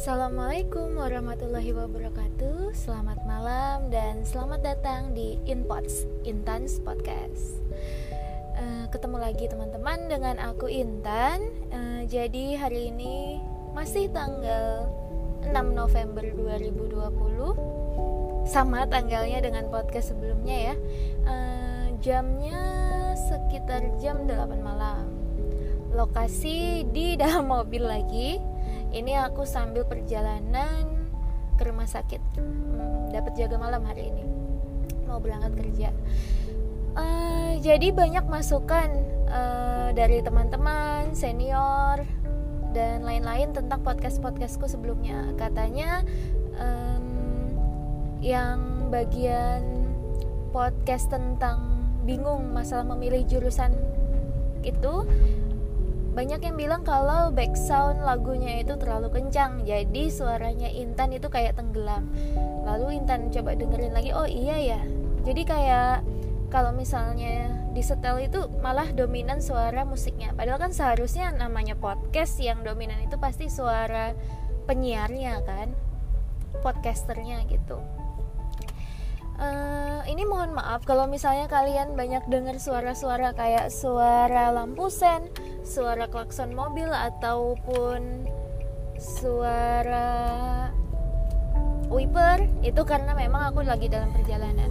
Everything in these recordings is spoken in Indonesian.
Assalamualaikum warahmatullahi wabarakatuh. Selamat malam dan selamat datang di Inpots Intans Podcast. Uh, Ketemu lagi teman-teman dengan aku Intan. Uh, Jadi hari ini masih tanggal 6 November 2020 Sama tanggalnya dengan podcast sebelumnya ya. Uh, Jamnya sekitar jam 8 malam. Lokasi di dalam mobil lagi ini aku sambil perjalanan ke rumah sakit. Hmm, dapat jaga malam hari ini. Mau berangkat kerja. Uh, jadi banyak masukan uh, dari teman-teman senior dan lain-lain tentang podcast-podcastku sebelumnya. Katanya um, yang bagian podcast tentang bingung masalah memilih jurusan itu banyak yang bilang kalau back sound lagunya itu terlalu kencang jadi suaranya Intan itu kayak tenggelam. Lalu Intan coba dengerin lagi oh iya ya. Jadi kayak kalau misalnya di setel itu malah dominan suara musiknya. Padahal kan seharusnya namanya podcast yang dominan itu pasti suara penyiarnya kan podcasternya gitu. Uh, ini mohon maaf kalau misalnya kalian banyak dengar suara-suara kayak suara lampu sen, suara klakson mobil ataupun suara wiper itu karena memang aku lagi dalam perjalanan.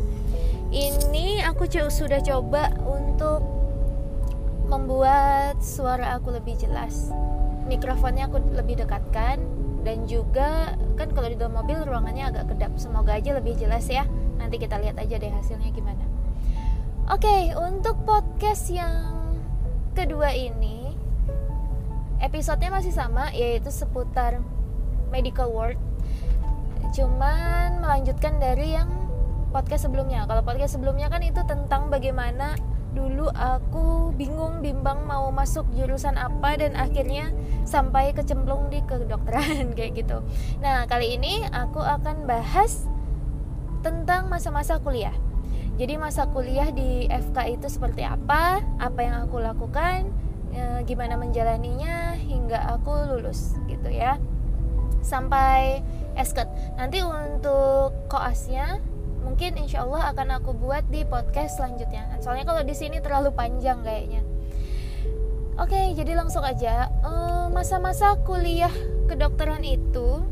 Ini aku co sudah coba untuk membuat suara aku lebih jelas. Mikrofonnya aku lebih dekatkan dan juga kan kalau di dalam mobil ruangannya agak kedap. Semoga aja lebih jelas ya nanti kita lihat aja deh hasilnya gimana oke okay, untuk podcast yang kedua ini episodenya masih sama yaitu seputar medical world cuman melanjutkan dari yang podcast sebelumnya kalau podcast sebelumnya kan itu tentang bagaimana dulu aku bingung bimbang mau masuk jurusan apa dan akhirnya sampai kecemplung di kedokteran kayak gitu. Nah, kali ini aku akan bahas tentang masa-masa kuliah. Jadi masa kuliah di FK itu seperti apa, apa yang aku lakukan, e, gimana menjalaninya hingga aku lulus gitu ya. Sampai esket. Nanti untuk koasnya mungkin insya Allah akan aku buat di podcast selanjutnya. Soalnya kalau di sini terlalu panjang kayaknya. Oke, jadi langsung aja. E, masa-masa kuliah kedokteran itu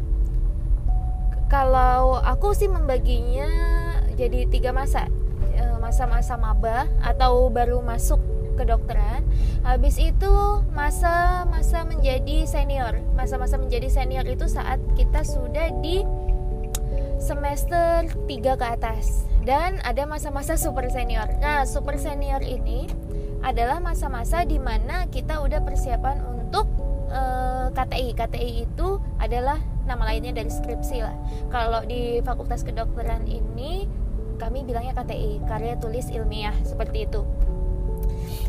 kalau aku sih membaginya jadi tiga masa e, masa-masa maba atau baru masuk kedokteran. Habis itu masa-masa menjadi senior. Masa-masa menjadi senior itu saat kita sudah di semester 3 ke atas. Dan ada masa-masa super senior. Nah super senior ini adalah masa-masa di mana kita udah persiapan untuk uh, eh, KTI KTI itu adalah nama lainnya dari skripsi lah. Kalau di fakultas kedokteran ini kami bilangnya KTI karya tulis ilmiah seperti itu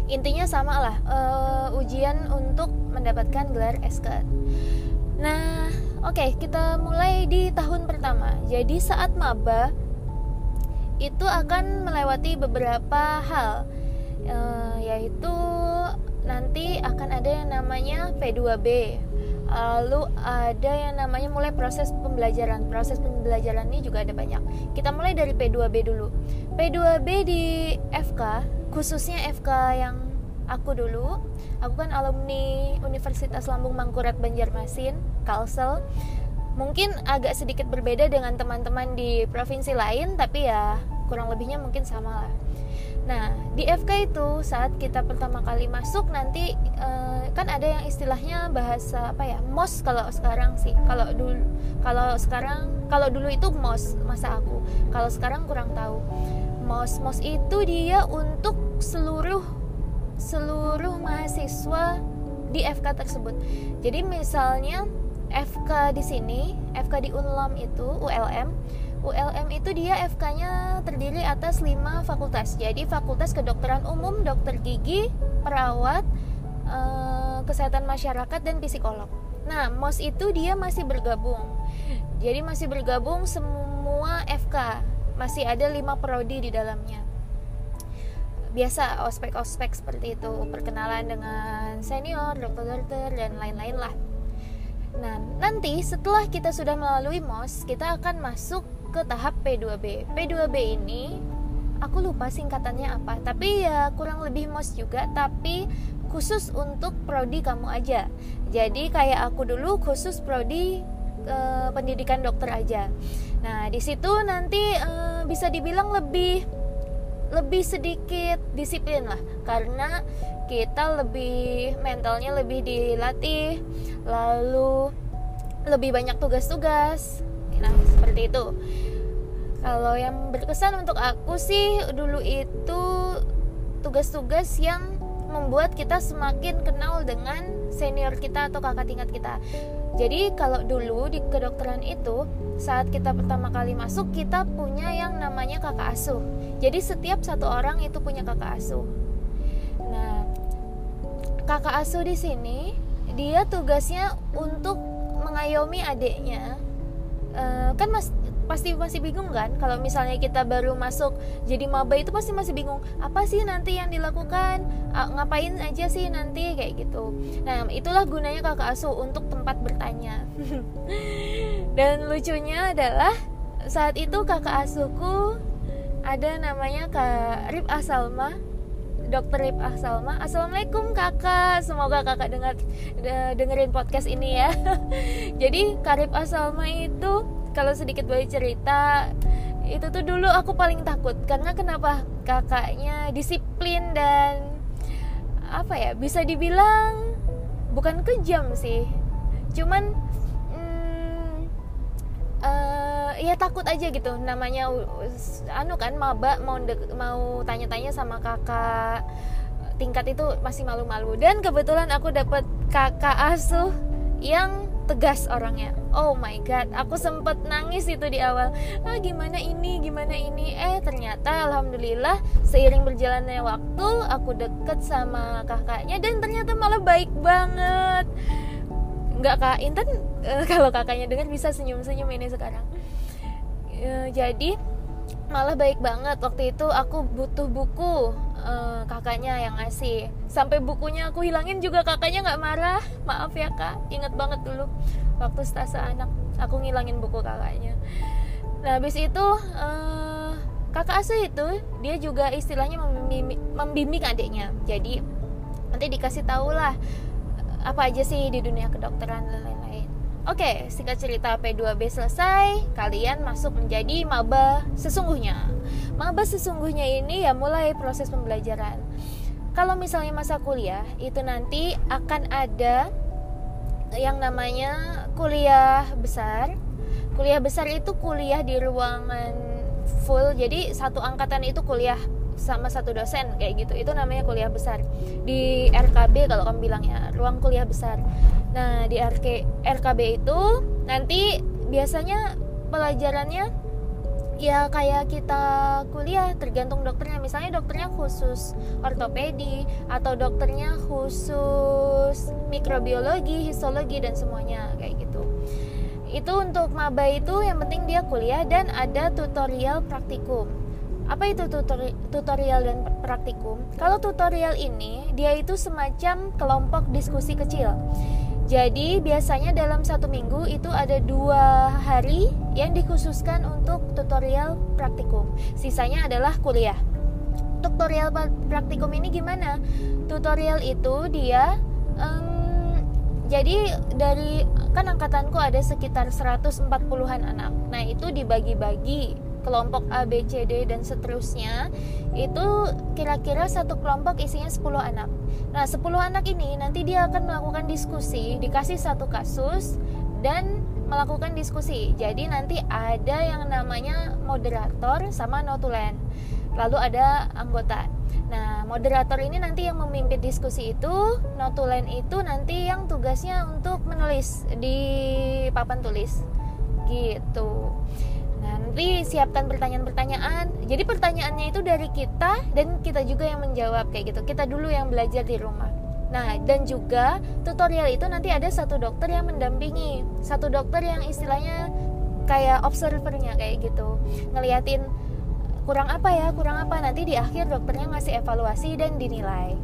intinya sama lah uh, ujian untuk mendapatkan gelar S.K. nah oke okay, kita mulai di tahun pertama. Jadi saat maba itu akan melewati beberapa hal. Uh, yaitu nanti akan ada yang namanya P2B lalu ada yang namanya mulai proses pembelajaran. Proses pembelajaran ini juga ada banyak. Kita mulai dari P2B dulu. P2B di FK khususnya FK yang aku dulu aku kan alumni Universitas Lambung Mangkurat Banjarmasin Kalsel mungkin agak sedikit berbeda dengan teman-teman di provinsi lain tapi ya kurang lebihnya mungkin sama lah Nah, di FK itu saat kita pertama kali masuk nanti uh, kan ada yang istilahnya bahasa apa ya? MOS kalau sekarang sih. Kalau dulu kalau sekarang kalau dulu itu MOS masa aku. Kalau sekarang kurang tahu. MOS MOS itu dia untuk seluruh seluruh mahasiswa di FK tersebut. Jadi misalnya FK di sini, FK di Unlam itu ULM ULM itu dia FK-nya terdiri atas 5 fakultas. Jadi Fakultas Kedokteran Umum, Dokter Gigi, Perawat, eh, Kesehatan Masyarakat dan Psikolog. Nah, MOS itu dia masih bergabung. Jadi masih bergabung semua FK. Masih ada 5 prodi di dalamnya. Biasa ospek-ospek seperti itu, perkenalan dengan senior, dokter-dokter dan lain-lain lah. Nah, nanti setelah kita sudah melalui MOS, kita akan masuk ke tahap P2B. P2B ini aku lupa singkatannya apa, tapi ya kurang lebih MOS juga, tapi khusus untuk prodi kamu aja. Jadi kayak aku dulu khusus prodi e, pendidikan dokter aja. Nah, di situ nanti e, bisa dibilang lebih lebih sedikit disiplin lah. Karena kita lebih mentalnya lebih dilatih lalu lebih banyak tugas-tugas. Nah seperti itu. Kalau yang berkesan untuk aku sih dulu itu tugas-tugas yang membuat kita semakin kenal dengan senior kita atau kakak tingkat kita. Jadi kalau dulu di kedokteran itu saat kita pertama kali masuk kita punya yang namanya kakak asuh. Jadi setiap satu orang itu punya kakak asuh. Nah, kakak asuh di sini dia tugasnya untuk mengayomi adiknya. Uh, kan mas pasti masih bingung kan? Kalau misalnya kita baru masuk jadi maba itu pasti masih bingung apa sih nanti yang dilakukan? Ngapain aja sih nanti? Kayak gitu. Nah itulah gunanya kakak asuh untuk tempat bertanya. Dan lucunya adalah saat itu kakak asuhku ada namanya kak Rip Asalma Dokter Rip Asalma Assalamualaikum kakak. Semoga kakak dengar dengerin podcast ini ya. Jadi Kak Rip Asalma itu kalau sedikit boleh cerita itu tuh dulu aku paling takut. Karena kenapa? Kakaknya disiplin dan apa ya bisa dibilang bukan kejam sih. Cuman hmm, uh, ya takut aja gitu. Namanya anu kan maba mau mau tanya-tanya sama kakak. Tingkat itu masih malu-malu. Dan kebetulan aku dapat kakak asuh yang tegas orangnya oh my god aku sempet nangis itu di awal. Ah gimana ini gimana ini? Eh ternyata alhamdulillah seiring berjalannya waktu aku deket sama kakaknya dan ternyata malah baik banget. Nggak kak Intan uh, kalau kakaknya dengar bisa senyum-senyum ini sekarang. Uh, jadi malah baik banget. Waktu itu aku butuh buku uh, kakaknya yang ngasih. Sampai bukunya aku hilangin juga kakaknya nggak marah. Maaf ya kak. Inget banget dulu waktu stase anak aku ngilangin buku kakaknya. Nah habis itu uh, kakak asuh itu dia juga istilahnya membimbing, adiknya. Jadi nanti dikasih tahu lah apa aja sih di dunia kedokteran lain-lain Oke, singkat cerita P2B selesai, kalian masuk menjadi maba sesungguhnya. Maba sesungguhnya ini ya mulai proses pembelajaran. Kalau misalnya masa kuliah, itu nanti akan ada yang namanya kuliah besar. Kuliah besar itu kuliah di ruangan full. Jadi satu angkatan itu kuliah sama satu dosen kayak gitu. Itu namanya kuliah besar. Di RKB kalau kamu bilang ya ruang kuliah besar. Nah di RK, RKB itu nanti biasanya pelajarannya ya kayak kita kuliah tergantung dokternya. Misalnya dokternya khusus ortopedi atau dokternya khusus mikrobiologi histologi dan semuanya kayak gitu. Itu untuk maba itu yang penting dia kuliah dan ada tutorial praktikum apa itu tutorial dan praktikum? Kalau tutorial ini dia itu semacam kelompok diskusi kecil. Jadi biasanya dalam satu minggu itu ada dua hari yang dikhususkan untuk tutorial praktikum. Sisanya adalah kuliah. Tutorial praktikum ini gimana? Tutorial itu dia um, jadi dari kan angkatanku ada sekitar 140-an anak. Nah, itu dibagi-bagi kelompok A, B, C, D dan seterusnya itu kira-kira satu kelompok isinya 10 anak. Nah, 10 anak ini nanti dia akan melakukan diskusi, dikasih satu kasus dan melakukan diskusi. Jadi nanti ada yang namanya moderator sama notulen. Lalu ada anggota. Nah, moderator ini nanti yang memimpin diskusi itu, notulen itu nanti yang tugasnya untuk menulis di papan tulis. Gitu. Nanti siapkan pertanyaan-pertanyaan. Jadi pertanyaannya itu dari kita dan kita juga yang menjawab kayak gitu. Kita dulu yang belajar di rumah. Nah, dan juga tutorial itu nanti ada satu dokter yang mendampingi. Satu dokter yang istilahnya kayak observernya kayak gitu. Ngeliatin kurang apa ya, kurang apa. Nanti di akhir dokternya ngasih evaluasi dan dinilai.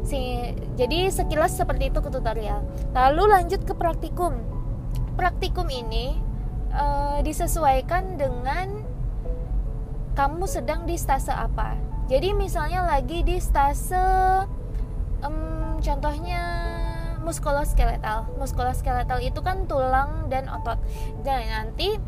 Si, jadi sekilas seperti itu ke tutorial. Lalu lanjut ke praktikum praktikum ini uh, disesuaikan dengan kamu sedang di stase apa. Jadi misalnya lagi di stase um, contohnya muskuloskeletal. Muskuloskeletal itu kan tulang dan otot. Dan nanti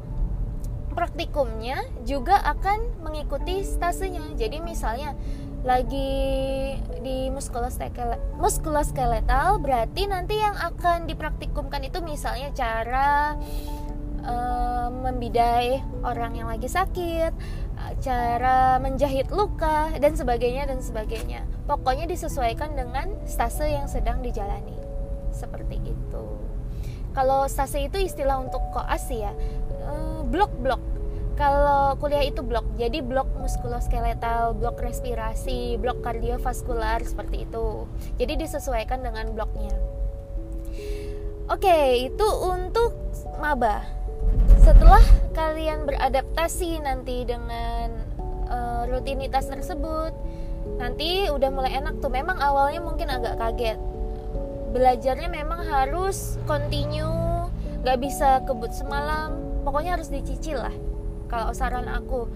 praktikumnya juga akan mengikuti stasenya. Jadi misalnya lagi di muskuloskeletal berarti nanti yang akan dipraktikumkan itu misalnya cara uh, membidai orang yang lagi sakit, cara menjahit luka dan sebagainya dan sebagainya. Pokoknya disesuaikan dengan stase yang sedang dijalani. Seperti itu. Kalau stase itu istilah untuk koas ya, eh, blok-blok kalau kuliah itu blok jadi blok muskuloskeletal blok respirasi blok kardiovaskular seperti itu jadi disesuaikan dengan bloknya oke itu untuk maba setelah kalian beradaptasi nanti dengan uh, rutinitas tersebut nanti udah mulai enak tuh. Memang awalnya mungkin agak kaget. Belajarnya memang harus continue gak bisa kebut semalam. Pokoknya harus dicicil lah kalau saran aku.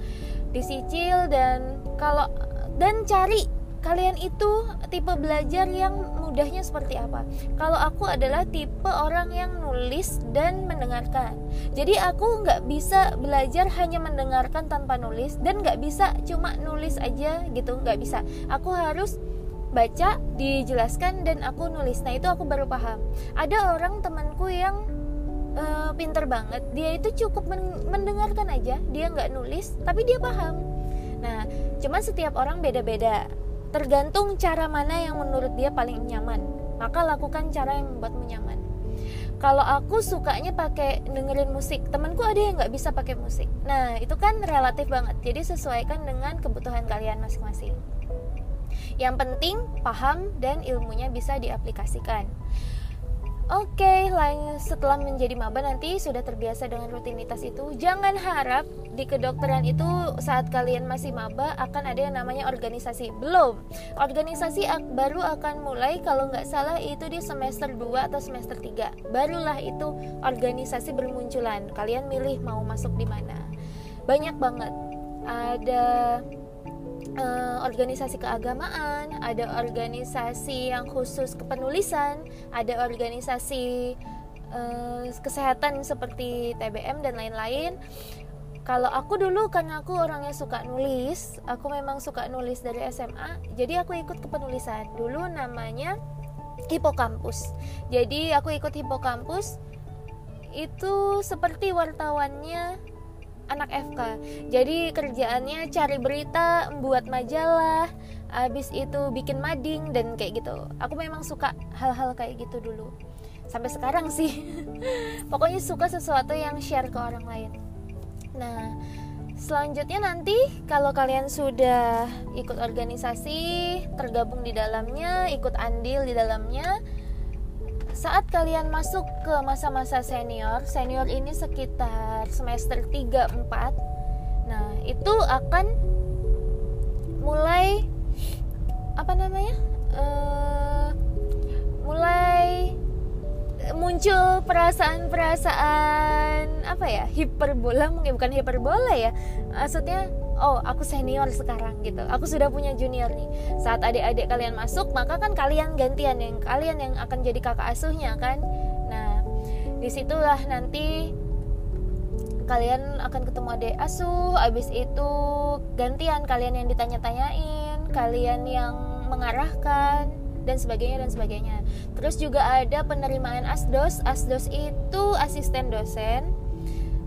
Disicil dan kalau dan cari kalian itu tipe belajar yang mudahnya seperti apa? Kalau aku adalah tipe orang yang nulis dan mendengarkan. Jadi aku nggak bisa belajar hanya mendengarkan tanpa nulis dan nggak bisa cuma nulis aja gitu nggak bisa. Aku harus baca, dijelaskan dan aku nulis. Nah itu aku baru paham. Ada orang temanku yang uh, pinter banget dia itu cukup men mendengarkan aja dia nggak nulis tapi dia paham nah cuman setiap orang beda-beda tergantung cara mana yang menurut dia paling nyaman. Maka lakukan cara yang membuatmu nyaman. Kalau aku sukanya pakai dengerin musik temanku ada yang nggak bisa pakai musik. Nah itu kan relatif banget. Jadi sesuaikan dengan kebutuhan kalian masing-masing. Yang penting paham dan ilmunya bisa diaplikasikan Oke, okay, setelah menjadi maba nanti sudah terbiasa dengan rutinitas itu. Jangan harap di kedokteran itu saat kalian masih maba akan ada yang namanya organisasi. Belum. Organisasi baru akan mulai kalau nggak salah itu di semester 2 atau semester 3. Barulah itu organisasi bermunculan. Kalian milih mau masuk di mana. Banyak banget. Ada uh, organisasi keagamaan, ada organisasi yang khusus kepenulisan, ada organisasi uh, kesehatan seperti TBM dan lain-lain. Kalau aku dulu karena aku orangnya suka nulis, aku memang suka nulis dari SMA, jadi aku ikut kepenulisan. Dulu namanya Hipokampus. Jadi aku ikut Hipokampus itu seperti wartawannya anak FK jadi kerjaannya cari berita membuat majalah habis itu bikin mading dan kayak gitu. Aku memang suka hal-hal kayak gitu dulu. Sampai sekarang sih. Pokoknya suka sesuatu yang share ke orang lain. Nah selanjutnya nanti kalau kalian sudah ikut organisasi tergabung di dalamnya ikut andil di dalamnya saat kalian masuk ke masa-masa senior, senior ini sekitar semester 3 4. Nah, itu akan mulai apa namanya? Uh, mulai muncul perasaan-perasaan apa ya hiperbola mungkin bukan hiperbola ya maksudnya oh aku senior sekarang gitu. Aku sudah punya junior nih. Saat adik-adik kalian masuk maka kan kalian gantian yang kalian yang akan jadi kakak asuhnya kan. Nah di situlah nanti kalian akan ketemu adik asuh. Abis itu gantian kalian yang ditanya-tanyain kalian yang mengarahkan dan sebagainya dan sebagainya. Terus juga ada penerimaan asdos. Asdos itu asisten dosen.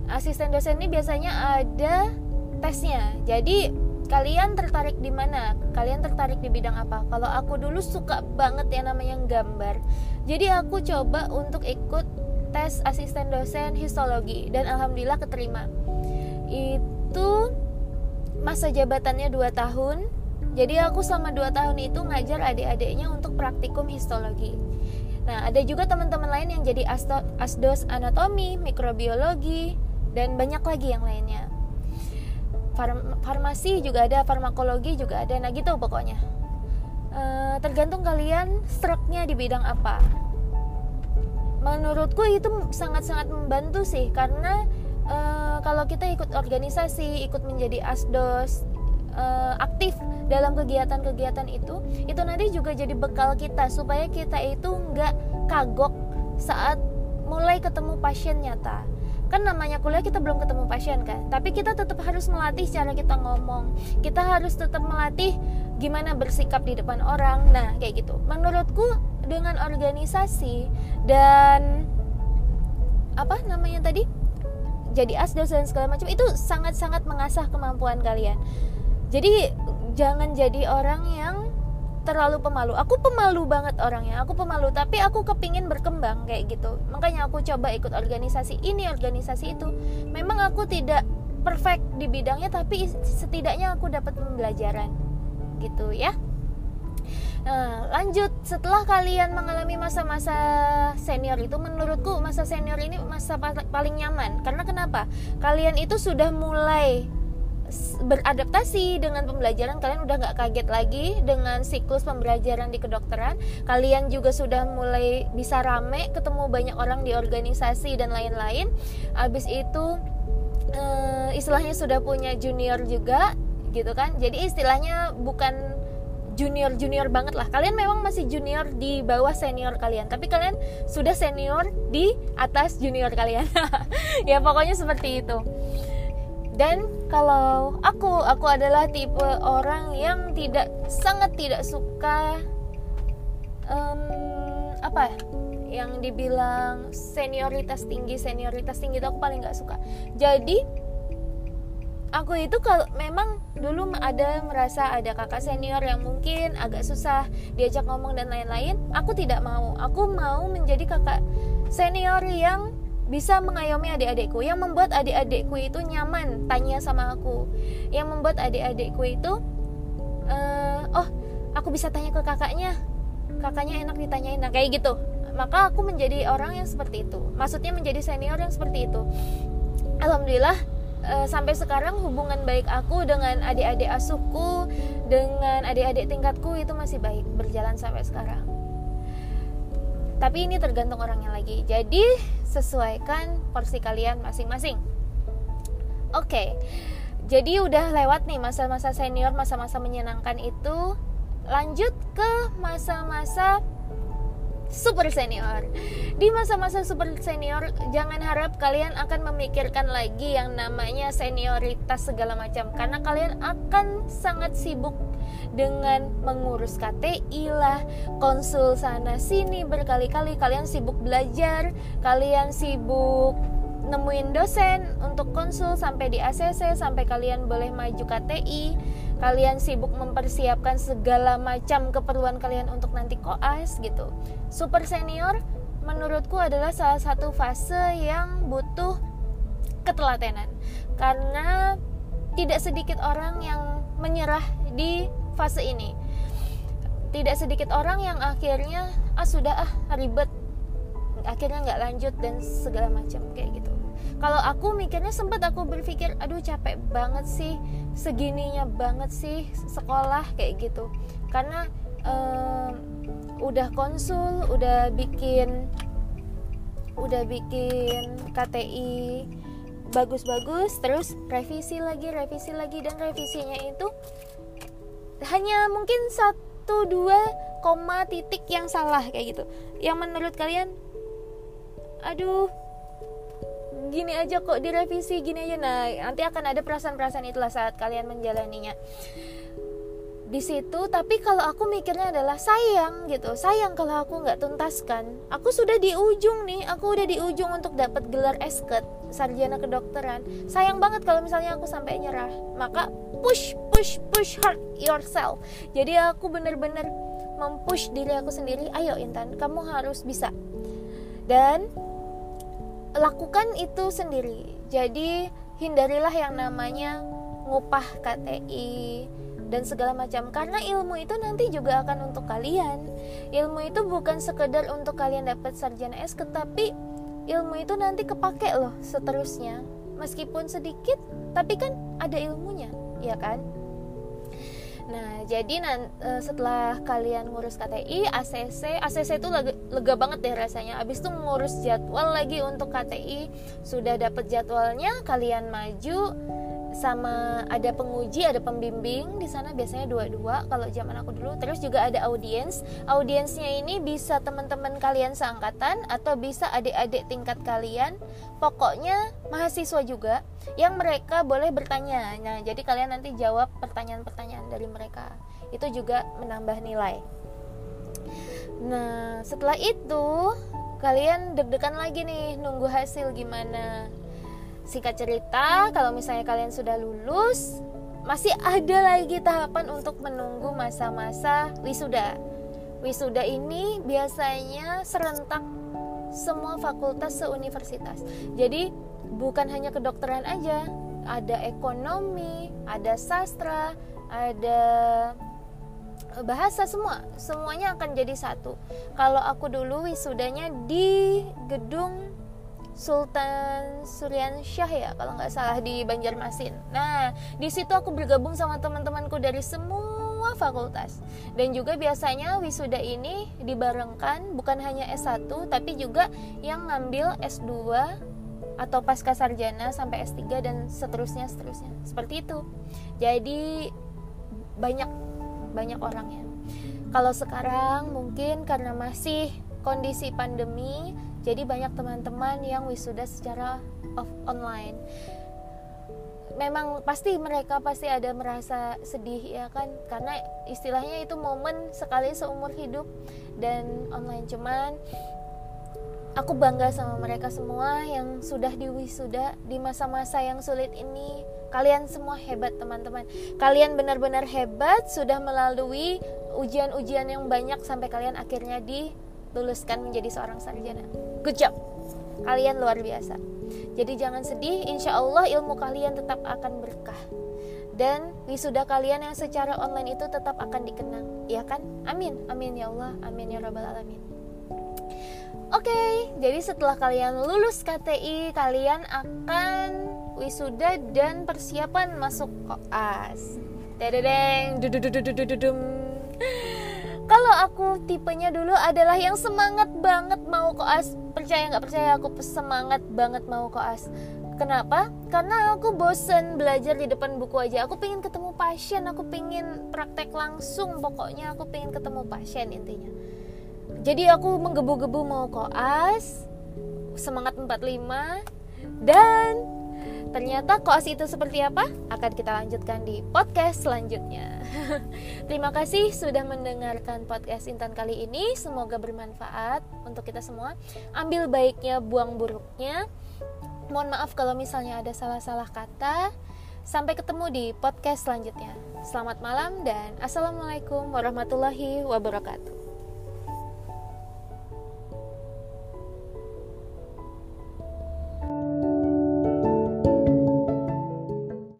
Asisten dosen ini biasanya ada tesnya. Jadi kalian tertarik di mana? Kalian tertarik di bidang apa? Kalau aku dulu suka banget ya namanya gambar. Jadi aku coba untuk ikut tes asisten dosen histologi dan alhamdulillah keterima. Itu masa jabatannya 2 tahun. Jadi aku selama 2 tahun itu ngajar adik-adiknya untuk praktikum histologi. Nah ada juga teman-teman lain yang jadi asdos anatomi mikrobiologi dan banyak lagi yang lainnya Farm farmasi juga ada farmakologi juga ada. Nah gitu pokoknya. E, tergantung kalian struknya di bidang apa. Menurutku itu sangat-sangat membantu sih karena uh, kalau kita ikut organisasi ikut menjadi asdos uh, aktif dalam kegiatan-kegiatan itu itu nanti juga jadi bekal kita supaya kita itu nggak kagok saat mulai ketemu pasien nyata kan namanya kuliah kita belum ketemu pasien kan? Tapi kita tetap harus melatih cara kita ngomong. Kita harus tetap melatih gimana bersikap di depan orang. Nah kayak gitu. Menurutku dengan organisasi dan apa namanya tadi? Jadi asdos dan segala macam itu sangat-sangat mengasah kemampuan kalian. Jadi jangan jadi orang yang terlalu pemalu. Aku pemalu banget orangnya aku pemalu tapi aku kepingin berkembang kayak gitu. Makanya aku coba ikut organisasi ini organisasi itu. Memang aku tidak perfect di bidangnya tapi setidaknya aku dapat pembelajaran gitu ya. Nah, lanjut. Setelah kalian mengalami masa-masa senior itu menurutku masa senior ini masa paling nyaman. Karena kenapa? Kalian itu sudah mulai beradaptasi dengan pembelajaran. Kalian udah nggak kaget lagi dengan siklus pembelajaran di kedokteran? Kalian juga sudah mulai bisa rame ketemu banyak orang di organisasi dan lain-lain. Habis itu uh, istilahnya sudah punya junior juga gitu kan? Jadi istilahnya bukan junior junior banget lah. Kalian memang masih junior di bawah senior kalian tapi kalian sudah senior di atas junior kalian. Ya pokoknya seperti itu. Dan kalau aku aku adalah tipe orang yang tidak sangat tidak suka um, apa ya yang dibilang senioritas tinggi senioritas tinggi itu aku paling nggak suka. Jadi aku itu kalau memang dulu ada merasa ada kakak senior yang mungkin agak susah diajak ngomong dan lain-lain aku tidak mau. Aku mau menjadi kakak senior yang bisa mengayomi adik-adikku. Yang membuat adik-adikku itu nyaman tanya sama aku. Yang membuat adik-adikku itu uh, oh aku bisa tanya ke kakaknya. Kakaknya enak ditanyain. Nah kayak gitu. Maka aku menjadi orang yang seperti itu. Maksudnya menjadi senior yang seperti itu. Alhamdulillah uh, sampai sekarang hubungan baik aku dengan adik-adik asuhku dengan adik-adik tingkatku itu masih baik berjalan sampai sekarang tapi ini tergantung orangnya lagi jadi sesuaikan porsi kalian masing-masing oke okay. jadi udah lewat nih masa-masa senior masa-masa menyenangkan itu lanjut ke masa-masa super senior. Di masa-masa super senior, jangan harap kalian akan memikirkan lagi yang namanya senioritas segala macam karena kalian akan sangat sibuk dengan mengurus KTI lah, konsul sana sini berkali-kali. Kalian sibuk belajar, kalian sibuk nemuin dosen untuk konsul sampai di ACC sampai kalian boleh maju KTI kalian sibuk mempersiapkan segala macam keperluan kalian untuk nanti koas gitu. Super senior menurutku adalah salah satu fase yang butuh ketelatenan. Karena tidak sedikit orang yang menyerah di fase ini. Tidak sedikit orang yang akhirnya ah sudah ah ribet. Akhirnya nggak lanjut dan segala macam kayak gitu. Kalau aku mikirnya sempat aku berpikir aduh capek banget sih segininya banget sih sekolah kayak gitu. Karena um, udah konsul udah bikin udah bikin KTI bagus-bagus terus revisi lagi revisi lagi dan revisinya itu hanya mungkin satu dua koma titik yang salah kayak gitu. Yang menurut kalian aduh gini aja kok direvisi gini aja. Nah nanti akan ada perasaan-perasaan itulah saat kalian menjalaninya. Di situ tapi kalau aku mikirnya adalah sayang gitu. Sayang kalau aku nggak tuntaskan. Aku sudah di ujung nih aku udah di ujung untuk dapat gelar esket sarjana kedokteran. Sayang banget kalau misalnya aku sampai nyerah. Maka push push push hard yourself. Jadi aku bener-bener mempush diri aku sendiri ayo Intan kamu harus bisa. Dan lakukan itu sendiri. Jadi hindarilah yang namanya ngupah KTI dan segala macam. Karena ilmu itu nanti juga akan untuk kalian. Ilmu itu bukan sekedar untuk kalian dapat sarjana S tetapi ilmu itu nanti kepake loh seterusnya. Meskipun sedikit tapi kan ada ilmunya ya kan Nah, jadi nan, uh, setelah kalian ngurus KTI, ACC, ACC itu lega, lega banget deh rasanya. Abis itu ngurus jadwal lagi untuk KTI, sudah dapat jadwalnya, kalian maju sama ada penguji, ada pembimbing di sana biasanya dua-dua kalau zaman aku dulu. Terus juga ada audiens. Audiensnya ini bisa teman-teman kalian seangkatan atau bisa adik-adik tingkat kalian. Pokoknya mahasiswa juga yang mereka boleh bertanya. Nah, jadi kalian nanti jawab pertanyaan-pertanyaan dari mereka. Itu juga menambah nilai. Nah, setelah itu kalian deg-degan lagi nih nunggu hasil gimana Singkat cerita, kalau misalnya kalian sudah lulus, masih ada lagi tahapan untuk menunggu masa-masa wisuda. Wisuda ini biasanya serentak semua fakultas seuniversitas. Jadi bukan hanya kedokteran aja, ada ekonomi, ada sastra, ada bahasa semua, semuanya akan jadi satu. Kalau aku dulu wisudanya di gedung Sultan Suryan Syah ya kalau nggak salah di Banjarmasin. Nah di situ aku bergabung sama teman-temanku dari semua fakultas dan juga biasanya wisuda ini dibarengkan bukan hanya S1 tapi juga yang ngambil S2 atau pasca sarjana sampai S3 dan seterusnya seterusnya seperti itu. Jadi banyak banyak orangnya. Kalau sekarang mungkin karena masih kondisi pandemi jadi banyak teman-teman yang wisuda secara off online. Memang pasti mereka pasti ada merasa sedih ya kan? Karena istilahnya itu momen sekali seumur hidup dan online. Cuman aku bangga sama mereka semua yang sudah diwisuda di masa-masa yang sulit ini. Kalian semua hebat teman-teman. Kalian benar-benar hebat sudah melalui ujian-ujian yang banyak sampai kalian akhirnya diluluskan menjadi seorang sarjana good job kalian luar biasa. Jadi jangan sedih insya Allah ilmu kalian tetap akan berkah. Dan wisuda kalian yang secara online itu tetap akan dikenang. Ya kan? Amin. Amin ya Allah. Amin ya rabbal alamin. Oke, okay, jadi setelah kalian lulus KTI, kalian akan wisuda dan persiapan masuk koas. Dedeng, dududududududum kalau aku tipenya dulu adalah yang semangat banget mau koas percaya nggak percaya aku semangat banget mau koas Kenapa? Karena aku bosen belajar di depan buku aja. Aku pengen ketemu pasien, aku pengen praktek langsung. Pokoknya aku pengen ketemu pasien intinya. Jadi aku menggebu-gebu mau koas, semangat 45 dan Ternyata koas itu seperti apa? Akan kita lanjutkan di podcast selanjutnya. Terima kasih sudah mendengarkan podcast Intan kali ini. Semoga bermanfaat untuk kita semua. Ambil baiknya, buang buruknya. Mohon maaf kalau misalnya ada salah-salah kata. Sampai ketemu di podcast selanjutnya. Selamat malam dan assalamualaikum warahmatullahi wabarakatuh.